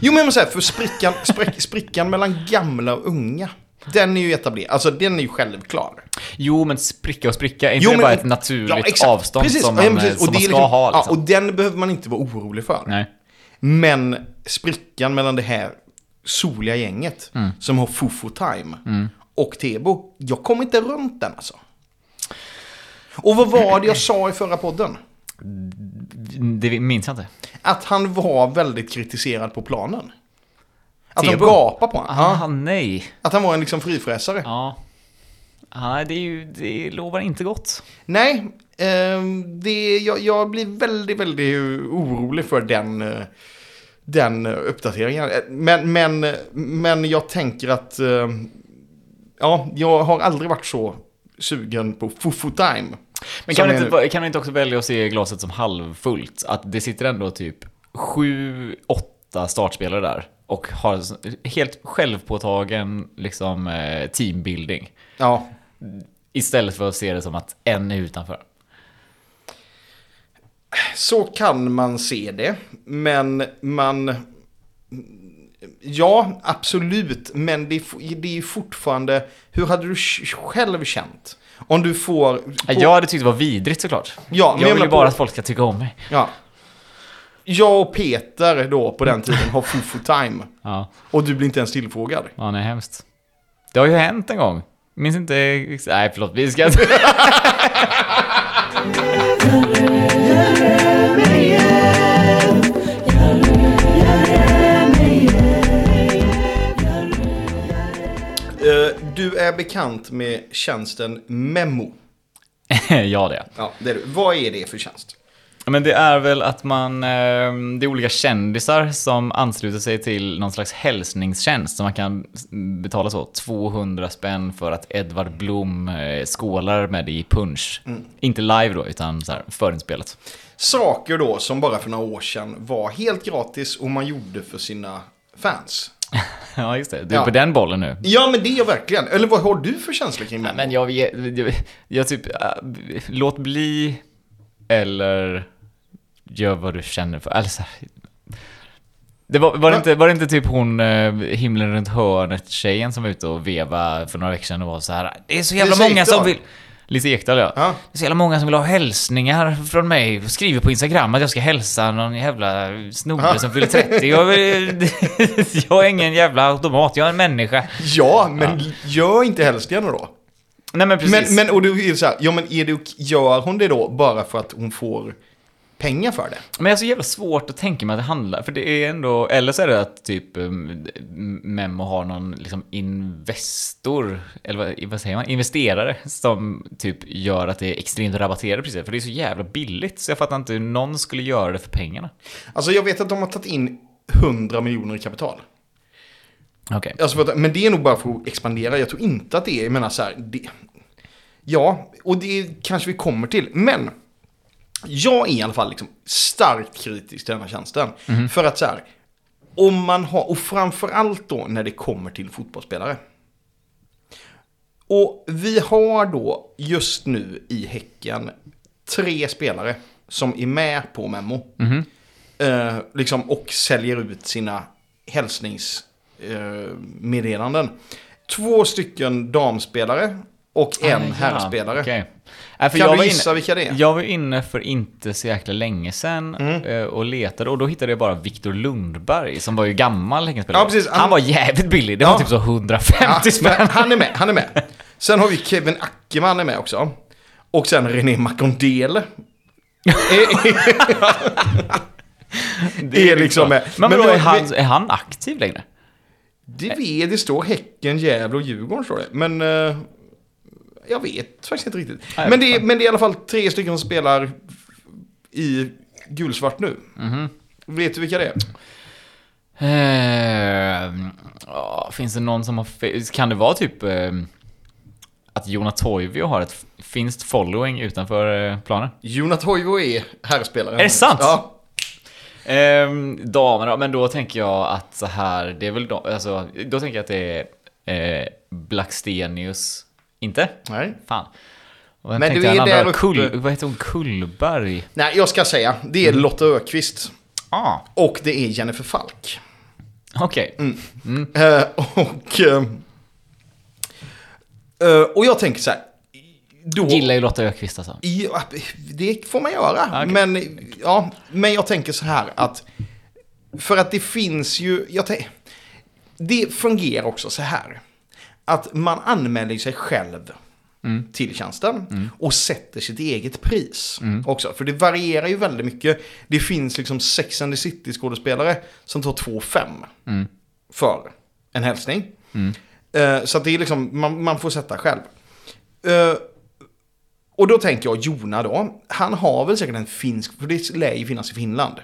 Jo men så här, för sprickan, sprick, sprickan mellan gamla och unga. Den är ju etablerad, alltså den är ju självklar. Jo, men spricka och spricka, är inte Jo, det men- bara ett naturligt Ja, avstånd Precis, som ja, man, precis. som man ska liksom- ha? Liksom. Ja, och den behöver man inte vara orolig för. Nej. Men sprickan mellan det här soliga gänget Mm. som har Fofo Time och Tebo, jag kommer inte runt den alltså. Och vad var det jag sa i förra podden? Det minns jag inte. Att han var väldigt kritiserad på planen. Att Tebo? de gapade på honom. Ah, Ja, nej. att han var en liksom frifräsare. Ja. Nej, det, är ju, det lovar inte gott. Nej, ehm, det, jag, jag blir väldigt, väldigt orolig för den, eh, den eh, uppdateringen. Eh, Men, men, men jag tänker att, eh, ja, jag har aldrig varit så sugen på Fufu Time. Men kan man, inte, kan man inte också välja att se glaset som halvfullt? Att det sitter ändå typ sju, åtta startspelare där och har helt självpåtagen liksom, eh, teambuilding. Ja, Istället för att se det som att en är utanför. så kan man se det, men man... Ja, absolut, men det är, det är ju fortfarande... Hur hade du själv känt? Om du får... på- Jag hade tyckt det var vidrigt såklart. Ja, men jag vill ju bara på- att folk ska tycka om mig. Ja. Jag och Peter då på den tiden har Fufu Time. Ja, Och du blir inte ens tillfrågad. ja nej, hemskt. Det har ju hänt en gång. Minns inte... Nej, förlåt, vi ska inte... är bekant med tjänsten Memo. ja, det. Ja, det är du. Vad är det för tjänst? Men det är väl att man, eh, det är olika kändisar som ansluter sig till någon slags hälsningstjänst som man kan betala så 200 spänn för att Edvard Blom eh, skålar med i punch. Inte live då, utan så här förinspelat. Saker då som bara för några år sedan var helt gratis och man gjorde för sina fans. ja, just det. Du är Ja. på den bollen nu. Ja, men det är jag verkligen. Eller vad har du för känslor kring Memo? Men jag, vet- jag, jag typ, äh, låt bli eller gör vad du känner för. Alltså, det var, var, det inte, var det inte typ hon eh, himlen runt hörnet tjejen som var ute och veva för några veckor sedan och var så här. Det är så jävla många som vill... Lisa Ekdahl ja. Ja. Det är så jävla många som vill ha hälsningar från mig. Skriver på Instagram att jag ska hälsa någon jävla snubbe som fyller 30. Jag, jag är ingen jävla automat, jag är en människa. Ja, men gör inte hälsningarna då. Nej men precis. Men, men och då är så här, ja men är det, gör hon det då bara för att hon får pengar för det? Men det är så jävla svårt att tänka mig att det handlar, för det är ändå, eller så är det att typ um, Memo har någon liksom investor, eller vad, säger man, investerare som typ gör att det är extremt rabatterade priser, för det är så jävla billigt, så jag fattar inte hur någon skulle göra det för pengarna. Alltså jag vet att de har tagit in 100 miljoner i kapital. Okej. Alltså men det är nog bara för att expandera. Jag tror inte att det är, jag menar så här, det, ja, och det kanske vi kommer till. Men jag är i alla fall liksom starkt kritisk till den här tjänsten. För att så här, om man har, och framförallt då när det kommer till fotbollsspelare. Och vi har då just nu i Häcken tre spelare som är med på Memo. Eh, liksom, och säljer ut sina hälsningsmeddelanden. Eh. Två stycken damspelare och en Ah, herrspelare. okej. Nej, Kan jag du var gissa inne, vilka det är? Jag var inne för inte så jäkla länge sedan Mm. eh, och letade och då hittade jag bara Viktor Lundberg som var ju gammal Häckenspelare. Ja, precis. Han, Han- var jävligt billig, det Ja. var typ så 150 Ja, spänn. han är med, han är med. Sen har vi Kevin Ackerman är med också. Och sen René Macondele. Det är liksom. Men, Men vi- är, han, är han aktiv längre? Det vet, det står Häcken, Gävle och Djurgården står det. Men eh, jag vet faktiskt inte riktigt. Nej, men, det är, men det är i alla fall tre stycken som spelar i gulsvart nu. Mhm. Vet du vilka det är? Eh, ja, finns det någon som har... Kan det vara typ eh, att Jona Toivio har ett finskt following utanför eh, planen? Jonas Toivo är herrspelaren. Är det sant? Ja. Ehm, damer då, men då tänker jag att så här, det är väl då, alltså, då tänker jag att det är Blackstenius, inte? Nej. Fan. Och Men du är där uppe. Kull, vad heter hon? Kullberg? Nej, jag ska säga. Det är Mm. Lotta Ökvist. Ah, Och det är Jennifer Falk. okej. Eh, och, eh, eh, och jag tänker så här. Då, Gillar ju Lotta Ökvist alltså. Ja, det får man göra. Okej. Men, ja, men jag tänker så här att... För att det finns ju... Jag tänk, det fungerar också så här. Att man anmäler sig själv till tjänsten och sätter sitt eget pris också. För det varierar ju väldigt mycket. Det finns liksom Sex and the City-skådespelare som tar 2,5 för en hälsning. Eh, så det är liksom, man, man får sätta själv. Eh, och då tänker jag Jona då, han har väl säkert en finsk, för det lär ju finnas i Finland.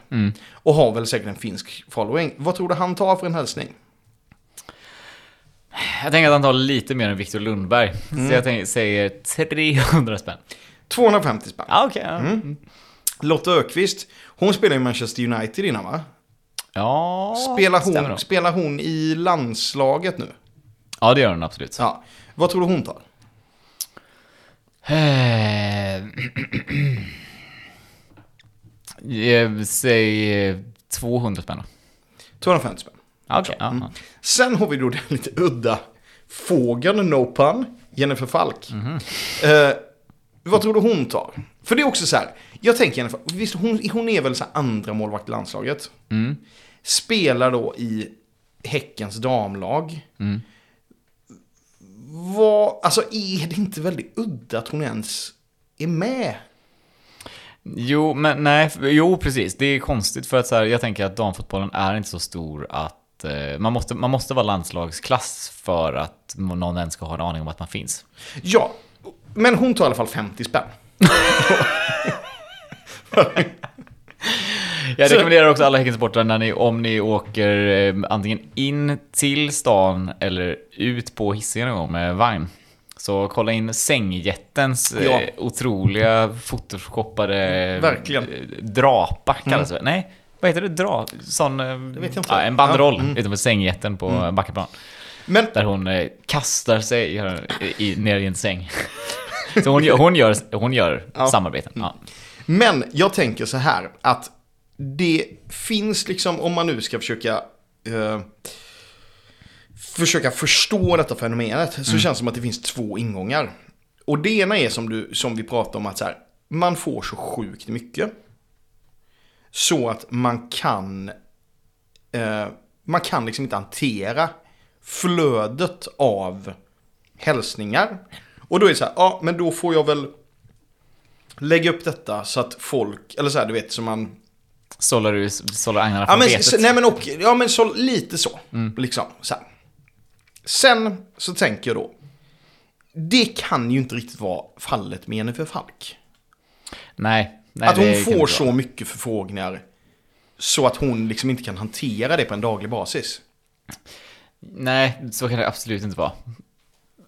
Och har väl säkert en finsk following. Vad tror du han tar för en hälsning? Jag tänker att han tar lite mer än Viktor Lundberg. Mm. Så jag tänker, säger 300 spänn. 250 spänn. Ja, okej. ja. Mm. Lotta Ökvist, hon spelar i Manchester United innan va? ja, Spelar hon, spelar hon i landslaget nu? Ja, det gör hon absolut. Ja. Vad tror du hon tar? Eh, Säg eh, 200 spänn då. 250 spänn. Ja, ja. Sen har vi då den lite udda fågeln, no pun, Jennifer Falk. Eh, vad tror du hon tar? För det är också så här, jag tänker Jennifer, visst hon, hon är väl så här andra målvakt i landslaget. Spelar då i Häckens damlag. Vad, alltså är det inte väldigt udda att hon ens är med? Jo, men nej, jo precis. Det är konstigt för att så här, jag tänker att damfotbollen är inte så stor att eh, man, måste, man måste vara landslagsklass för att någon ens ska ha en aning om att man finns. Ja, men hon tar i alla fall 50 spänn. Jag rekommenderar också alla Häckensupportrar när ni, om ni åker eh, antingen in till stan eller ut på Hisingen någon gång med vagn. Så kolla in Sängjättens eh, Ja. otroliga photoshoppade Verkligen. drapa kallas det. Nej, vad heter det? Dra? Sån... eh, vet jag inte. Ja, en banderoll Ja, mm. utanför Sängjätten på Backaplan. Men Där hon eh, kastar sig gör i, ner i en säng. Så hon, gör- hon gör, hon gör Ja. samarbeten. Ja. Men jag tänker så här att det finns liksom, om man nu ska försöka eh, försöka förstå detta fenomenet, så känns det som att det finns två ingångar. Och det ena är som, du, som vi pratade om att så här, man får så sjukt mycket. Så att man kan, eh, man kan liksom inte hantera flödet av hälsningar. Och då är det så här, ja men då får jag väl lägga upp detta så att folk, eller så här du vet som man Sållar du sållar agnarna Ja från men, betet. nej, men, och, ja, men så, lite så. Liksom, så här. Sen så tänker jag då. Det kan ju inte riktigt vara fallet med Jennifer Falk. Nej. Nej att hon får så mycket förfrågningar. Så att hon liksom inte kan hantera det på en daglig basis. Nej, så kan det absolut inte vara.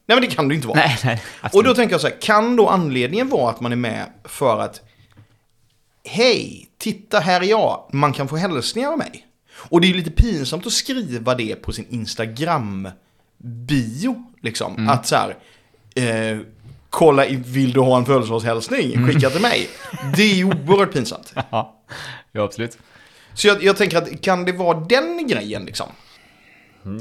Nej men det kan det inte vara. Nej, nej. Och då tänker jag så här, kan då anledningen vara att man är med för att Hej, titta här är jag, man kan få hälsningar av mig. Och det är ju lite pinsamt att skriva det på sin Instagram-bio, liksom. Att så här, eh, kolla, vill du ha en födelsedagshälsning? Skicka till mig. Det är ju oerhört pinsamt. Ja, absolut. Så jag, jag tänker att kan det vara den grejen liksom?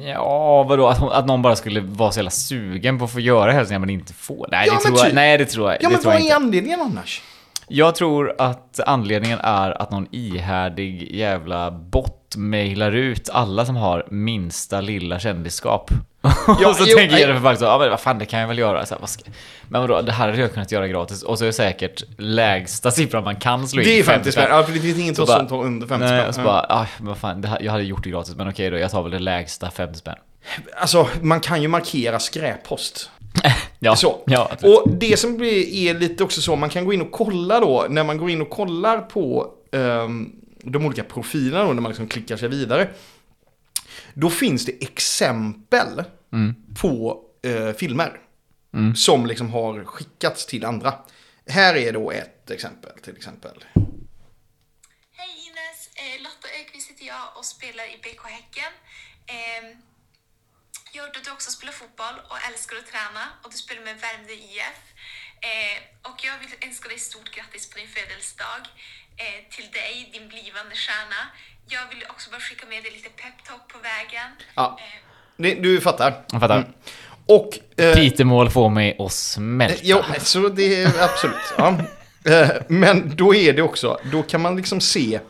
Ja, vadå? Att, att någon bara skulle vara så jävla sugen på att få göra hälsningar men inte få? Nej, Ja, det, tror jag, typ. nej det tror jag, Ja, men vad är inte. anledningen annars? Jag tror att anledningen är att någon ihärdig jävla bot mailar ut alla som har minsta lilla kändisskap. Ja, och så jo, tänker nej. jag för så, ja men vad fan det kan jag väl göra. Så här, vad ska... Men vadå, det här hade jag kunnat göra gratis. Och så är det säkert lägsta siffran man kan slå in. Det är 50 spänn. Ja, för det finns inget Så som tar under 50 Nej, spänn. och så Ja. bara, ah, vad fan, det här, jag hade gjort det gratis, men okej då, jag tar väl det lägsta 50 spänn. Alltså, man kan ju markera skräppost. Ja, Så. ja. Och det som blir, är lite också så, man kan gå in och kolla då, när man går in och kollar på ehm, de olika profilerna då, när man liksom klickar sig vidare. Då finns det exempel Mm. på eh, filmer Mm. som liksom har skickats till andra. Här är då ett exempel till exempel. Hej Ines! Eh, Lotta Ökvist heter jag och spelar i BK Häcken. Eh, jag har hört att du också spelar fotboll och älskar att träna och du spelar med Värmdö IF. Eh, och jag vill önska dig stort grattis på din födelsedag. Eh, till dig, din blivande stjärna. Jag vill också bara skicka med dig lite peptalk på vägen. Ja. Eh, du fattar. Jag fattar. Mm. Och... eh, Pitemål får mig att smälta. Jo, så det är absolut. Ja. Eh, Men då är det också, då kan man liksom se,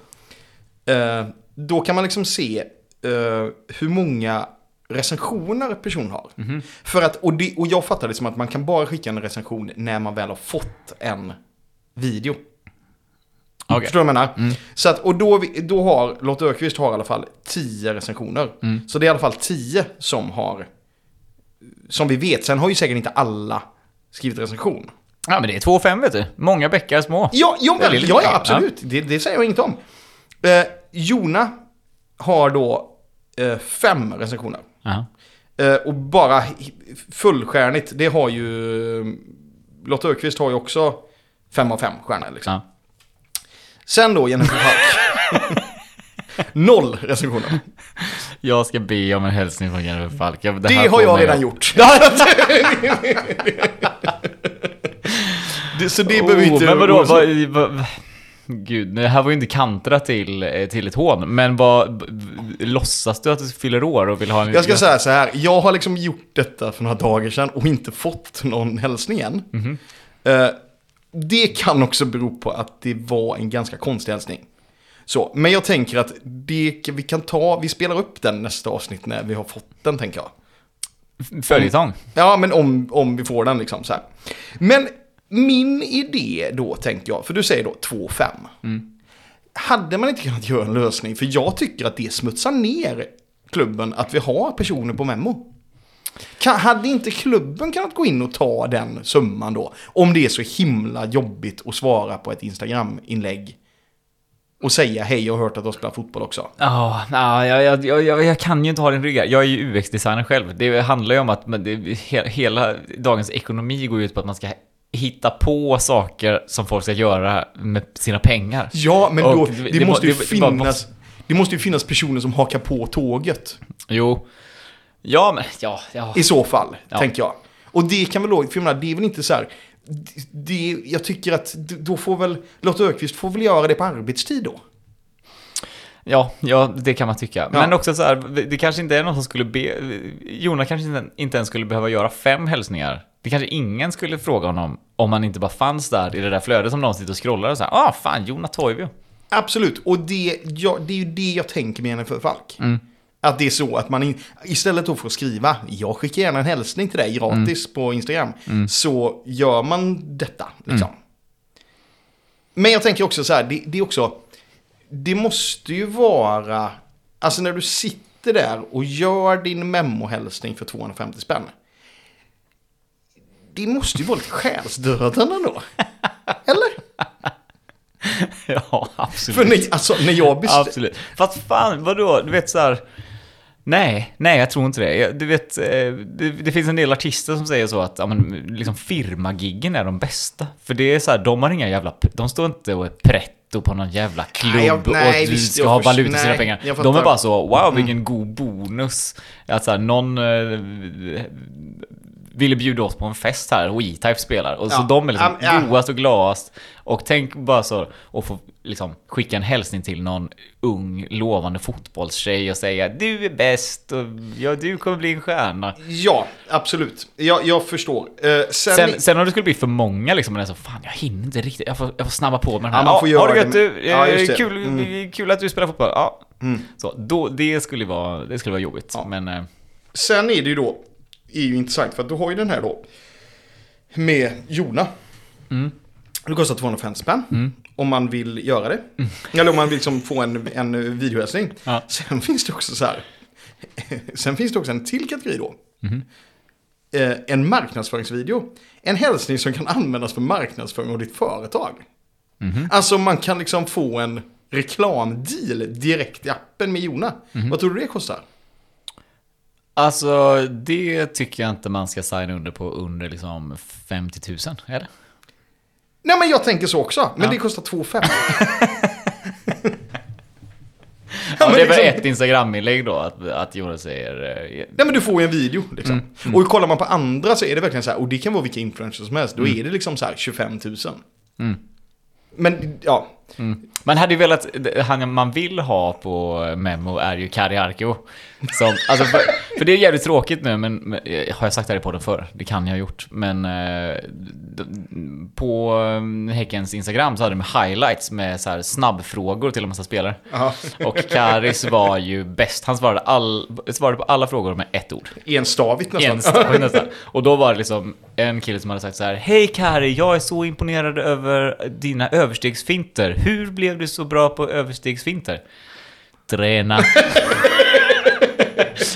eh, då kan man liksom se eh, hur många recensioner person har. Mhm. För att, och, det, och jag fattar det som att man kan bara skicka en recension när man väl har fått en video. Okej. Förstår du vad jag menar? Mm. Så att, och då, då har, Lotta Ökvist har i alla fall 10 recensioner. Mm. Så det är i alla fall 10 som har, som vi vet. Sen har ju säkert inte alla skrivit recension. Ja, men det är 2,5 vet du. Många bäckar små. Ja, ja, men, ja, ja absolut. Det, det säger jag inget om. Eh, Jona har då eh, fem recensioner. Ja. Eh, och bara fullstjärnigt, det har ju... Lotta Ökvist har ju också fem av fem stjärnor liksom. Ja. Sen då Jennifer Falk. Noll recensioner. Jag ska be om en hälsning från Jennifer Falk. Det här har jag redan gjort. det, så det behöver vi oh, inte... Men vadå, vad, vad, Gud, det här var ju inte kantrat till, eh, till ett hån. Men vad, låtsas du att du fyller år och vill ha en... Jag ska säga så här, jag har liksom gjort detta för några dagar sedan och inte fått någon hälsning än. Mhm. Eh, det kan också bero på att det var en ganska konstig hälsning. Så, men jag tänker att det, vi kan ta, vi spelar upp den nästa avsnitt när vi har fått den tänker jag. Följetong. Ja, men om, om vi får den liksom så här. Men min idé då tänker jag, för du säger då 2-5. Mm. Hade man inte kunnat göra en lösning? För jag tycker att det smutsar ner klubben att vi har personer på memo. Kan, hade inte klubben kunnat gå in och ta den summan då? Om det är så himla jobbigt att svara på ett Instagram-inlägg. Och säga hej, jag har hört att du spelar fotboll också. Ja, ja, jag, jag, jag, jag, jag kan ju inte ha den ryggen. Jag är ju UX-designer själv. Det handlar ju om att men det, he, hela dagens ekonomi går ut på att man ska hitta på saker som folk ska göra med sina pengar. Ja, men då, det- det, måste ju det finnas... Det måste ju finnas personer som hakar på tåget. Jo. Ja, men ja, ja. I så fall, Ja. tänker jag. Och det kan väl då, för jag menar, det är väl inte så här... det- Det, jag tycker att då får väl Lotta Ökvist får väl göra det på arbetstid då. Ja, ja, det kan man tycka. Ja. Men också så här, det kanske inte är någon som skulle be... Jona kanske inte, inte ens skulle behöva göra fem hälsningar. Det kanske ingen skulle fråga honom om han inte bara fanns där i det där flödet som någon sitter och scrollar och så här, ah fan, Jona Toivio. Absolut, och det, ja, det är ju det jag tänker med Jennifer Falk. Mm. Att det är så att man in, istället då för att skriva, jag skickar gärna en hälsning till dig gratis Mm. på Instagram, så gör man detta. Liksom. Men jag tänker också så här, det, det är också, det måste ju vara, alltså när du sitter där och gör din memohälsning för 250 spänn. Det måste ju vara lite själsdödande då. Eller? Ja, absolut. För när, alltså, när jag bestämde... Absolut. Fast fan, vadå? Du vet så här. Nej, nej jag tror inte det. Du vet, eh, det, det finns en del artister som säger så att ja, men, liksom firmagiggen är de bästa. För det är så här, de har inga jävla... De står inte och är pretto på någon jävla klubb Nej, jag- nej, och du visst, ska ha valuta för sina pengar. De är. Mm. bara så, wow vilken god bonus. Att så här, någon... ville bjuda oss på en fest här och E-Type spelar. Och så Ja. de är liksom ja. godast och gladast. Och tänk bara så, att få liksom skicka en hälsning till någon ung lovande fotbollstjej och säga du är bäst och ja, du kommer bli en stjärna. Ja, absolut. Jag, jag förstår. Eh, sen, Sen, sen om det skulle bli för många liksom, och så fan jag hinner inte riktigt, jag får, jag får snabba på med den här. Ja, man får Ja, har göra gött det. du, Ja, Eh, det. kul, Mm. kul att du spelar fotboll. Ja. Så, då, det skulle vara, det skulle vara jobbigt. Ja. Men eh, sen är det ju då, är ju intressant för att du har ju den här då med Jona. Mm. Det kostar 250 spänn. Om man vill göra det. Eller om man vill liksom få en, en videohälsning. Ja. Sen finns det också så här. Sen finns det också en till kategori då. Mhm. Eh, en marknadsföringsvideo. En hälsning som kan användas för marknadsföring av ditt företag. Mhm. Alltså man kan liksom få en reklamdeal direkt i appen med Jona. Mhm. Vad tror du det kostar? Alltså det tycker jag inte man ska signa under på under liksom 50 000, är det? Nej men jag tänker så också. Men Ja. det kostar 2 5 Ja, men det är liksom- ett Instagram-inlägg då, att, att Jonas säger... eh, Nej men du får ju en video liksom. Mm. Och kollar man på andra så är det verkligen så här, och det kan vara vilka influencers som helst, då Mm. är det liksom så här 25 000. Men ja, Man hade ju velat, han man vill ha på Memo är ju Kari Arkio. Som, alltså för, för det är jävligt tråkigt nu, men, men eh, har jag sagt det här i podden förr? Det kan jag ha gjort. Men eh, på eh, Häckens Instagram så hade de highlights med så här snabbfrågor till en massa spelare. ja. Och Karis var ju bäst. Han svarade, all, svarade på alla frågor med ett ord. enstavigt nästan. En stavning nästan. Och då var det liksom en kille som hade sagt så här Hej Kari, jag är så imponerad över dina överstegsfinter. Hur blev du så bra på överstegsfinter? Träna.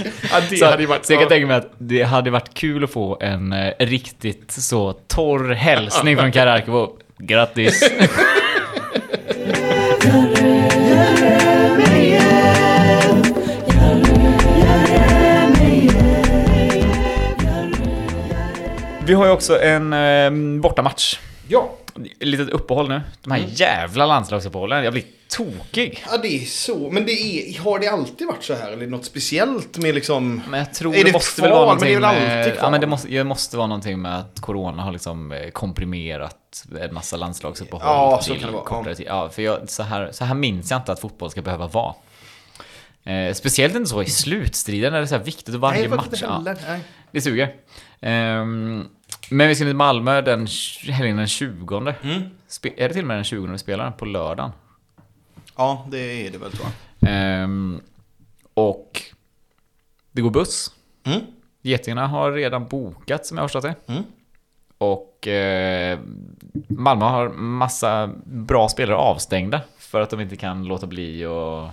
Ja, det Så, hade ju varit... så jag kan tänka mig att det hade varit kul att få en eh, riktigt så torr hälsning från Kari Arkivo. Grattis! Vi har ju också en eh, bortamatch. Ja. Litet uppehåll nu. De Mm. här jävla landslagsuppehållen. Jag blir tokig. ja, det är så. Men det är, har det alltid varit så här? Eller något speciellt med liksom... Men jag tror Är det, det måste kval? väl vara Men det är någonting väl alltid med, kval? Ja men det måste, det måste vara någonting med att Corona har liksom eh, komprimerat en massa landslagsuppehåll Ja, så kan det vara. tid. Ja, för jag, så, här, så här minns jag inte att fotboll ska behöva vara. Eh, speciellt inte så i slutstriden när det är så här viktigt och varje Nej, match. inte Ja. Nej. det suger. Ehm, men vi ska till Malmö den helgen den 20. Mm. Spe, är det till och med den 20 vi spelar? På lördagen? Ja, det är det väl tror jag. Ehm, och det går buss. Mm. Getingarna har redan bokat som jag har förstått det. Mm. Och eh, Malmö har massa bra spelare avstängda för att de inte kan låta bli att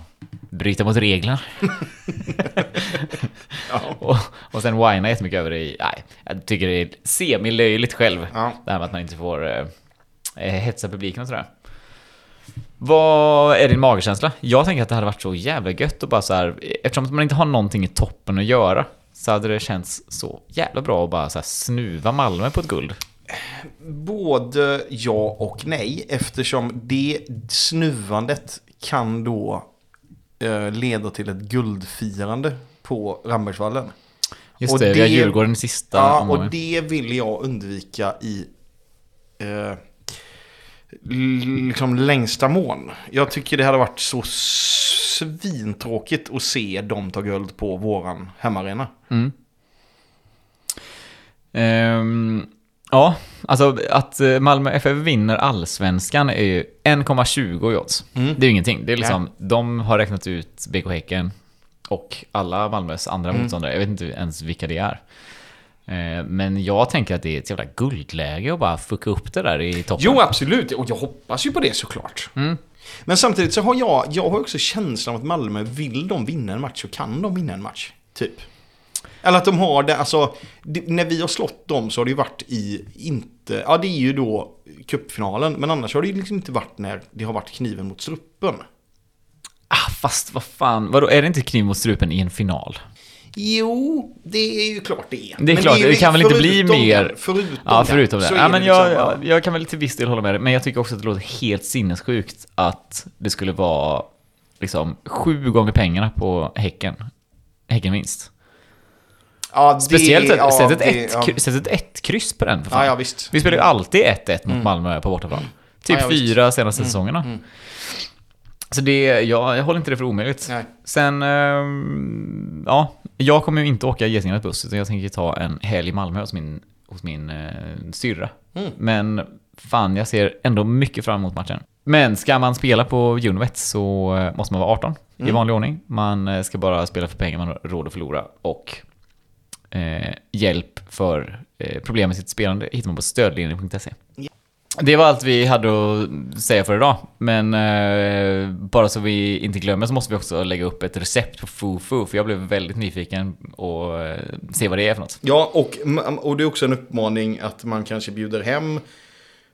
bryta mot reglerna. Ja. och, och sen whina jättemycket över det i, nej, jag tycker det är semi-löjligt själv. Ja. Det här med att man inte får eh, eh, hetsa publiken och sådär. Vad är din magkänsla? Jag tänker att det hade varit så jävla gött och bara så här, eftersom man inte har någonting i toppen att göra så hade det känts så jävla bra att bara så här snuva Malmö på ett guld. Både ja och nej, eftersom det snuvandet kan då eh, leda till ett guldfirande på Rambergsvallen. Just Och det, vi har det- Djurgården i sista Ja, omgången. och det vill jag undvika i eh, liksom längsta mån. Jag tycker det hade varit så svintråkigt att se dem ta guld på våran hemmaarena. Ehm, ja, alltså att eh, Malmö FF vinner allsvenskan är ju 1,20 i odds. Mm. Det är ju ingenting. Det är liksom, de har räknat ut BK Häcken och alla Malmös andra Mm. motståndare. Jag vet inte ens vilka det är. Eh, Men jag tänker att det är ett jävla guldläge att bara fucka upp det där i toppen. Jo, absolut. Och jag hoppas ju på det såklart. Mm. Men samtidigt så har jag, jag har också känslan av att Malmö, vill de vinna en match så kan de vinna en match. Typ. Eller att de har det, alltså, det, när vi har slått dem så har det ju varit i, inte, ja det är ju då cupfinalen, men annars har det ju liksom inte varit när det har varit kniven mot strupen. Ah, fast vad fan, vadå, är det inte kniv mot strupen i en final? Jo, det är ju klart det är. Det är Men klart, ju- det kan väl inte bli mer- Förutom Ja, förutom den, det. så Ja, är men det jag, liksom, jag, jag kan väl till viss del hålla med dig, men jag tycker också att det låter helt sinnessjukt att det skulle vara liksom sju gånger pengarna på Häcken. Häckenvinst. Ja, det- Speciellt ja, sätt, ett det- ett, ja. sätt ett ett kryss på den för fan. Ja, ja, visst. Vi spelar ju alltid 1-1 mot Malmö på bortaplan. Typ. Mm. fyra senaste säsongerna. Så det, ja, jag håller inte det för omöjligt. Nej. Sen, ehm, ja, jag kommer ju inte åka Getingarnas buss, utan jag tänker ta en helg i Malmö hos min, hos min eh, syrra. Mm. Men fan, jag ser ändå mycket fram emot matchen. Men ska man spela på Unibet så eh, måste man vara 18 i Mm. vanlig ordning. Man eh, ska bara spela för pengar man har råd att förlora och eh, hjälp för eh, problem med sitt spelande hittar man på stödlinjen.se. Det var allt vi hade att säga för idag. Men eh, bara så vi inte glömmer så måste vi också lägga upp ett recept på fufu. För jag blev väldigt nyfiken och eh, se vad det är för något. Ja, och, och det är också en uppmaning att man kanske bjuder hem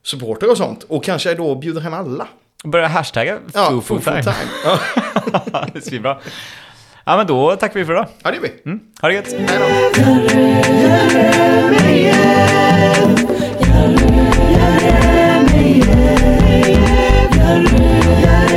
supporter och sånt. Och kanske då bjuder hem alla. Börja hashtagga Ja, fufu full time. time. Ja, det är svinbra. Ja men då tackar vi för idag. ja det är vi. Mm. Ha det gött. Hej då. Yeah. Yeah.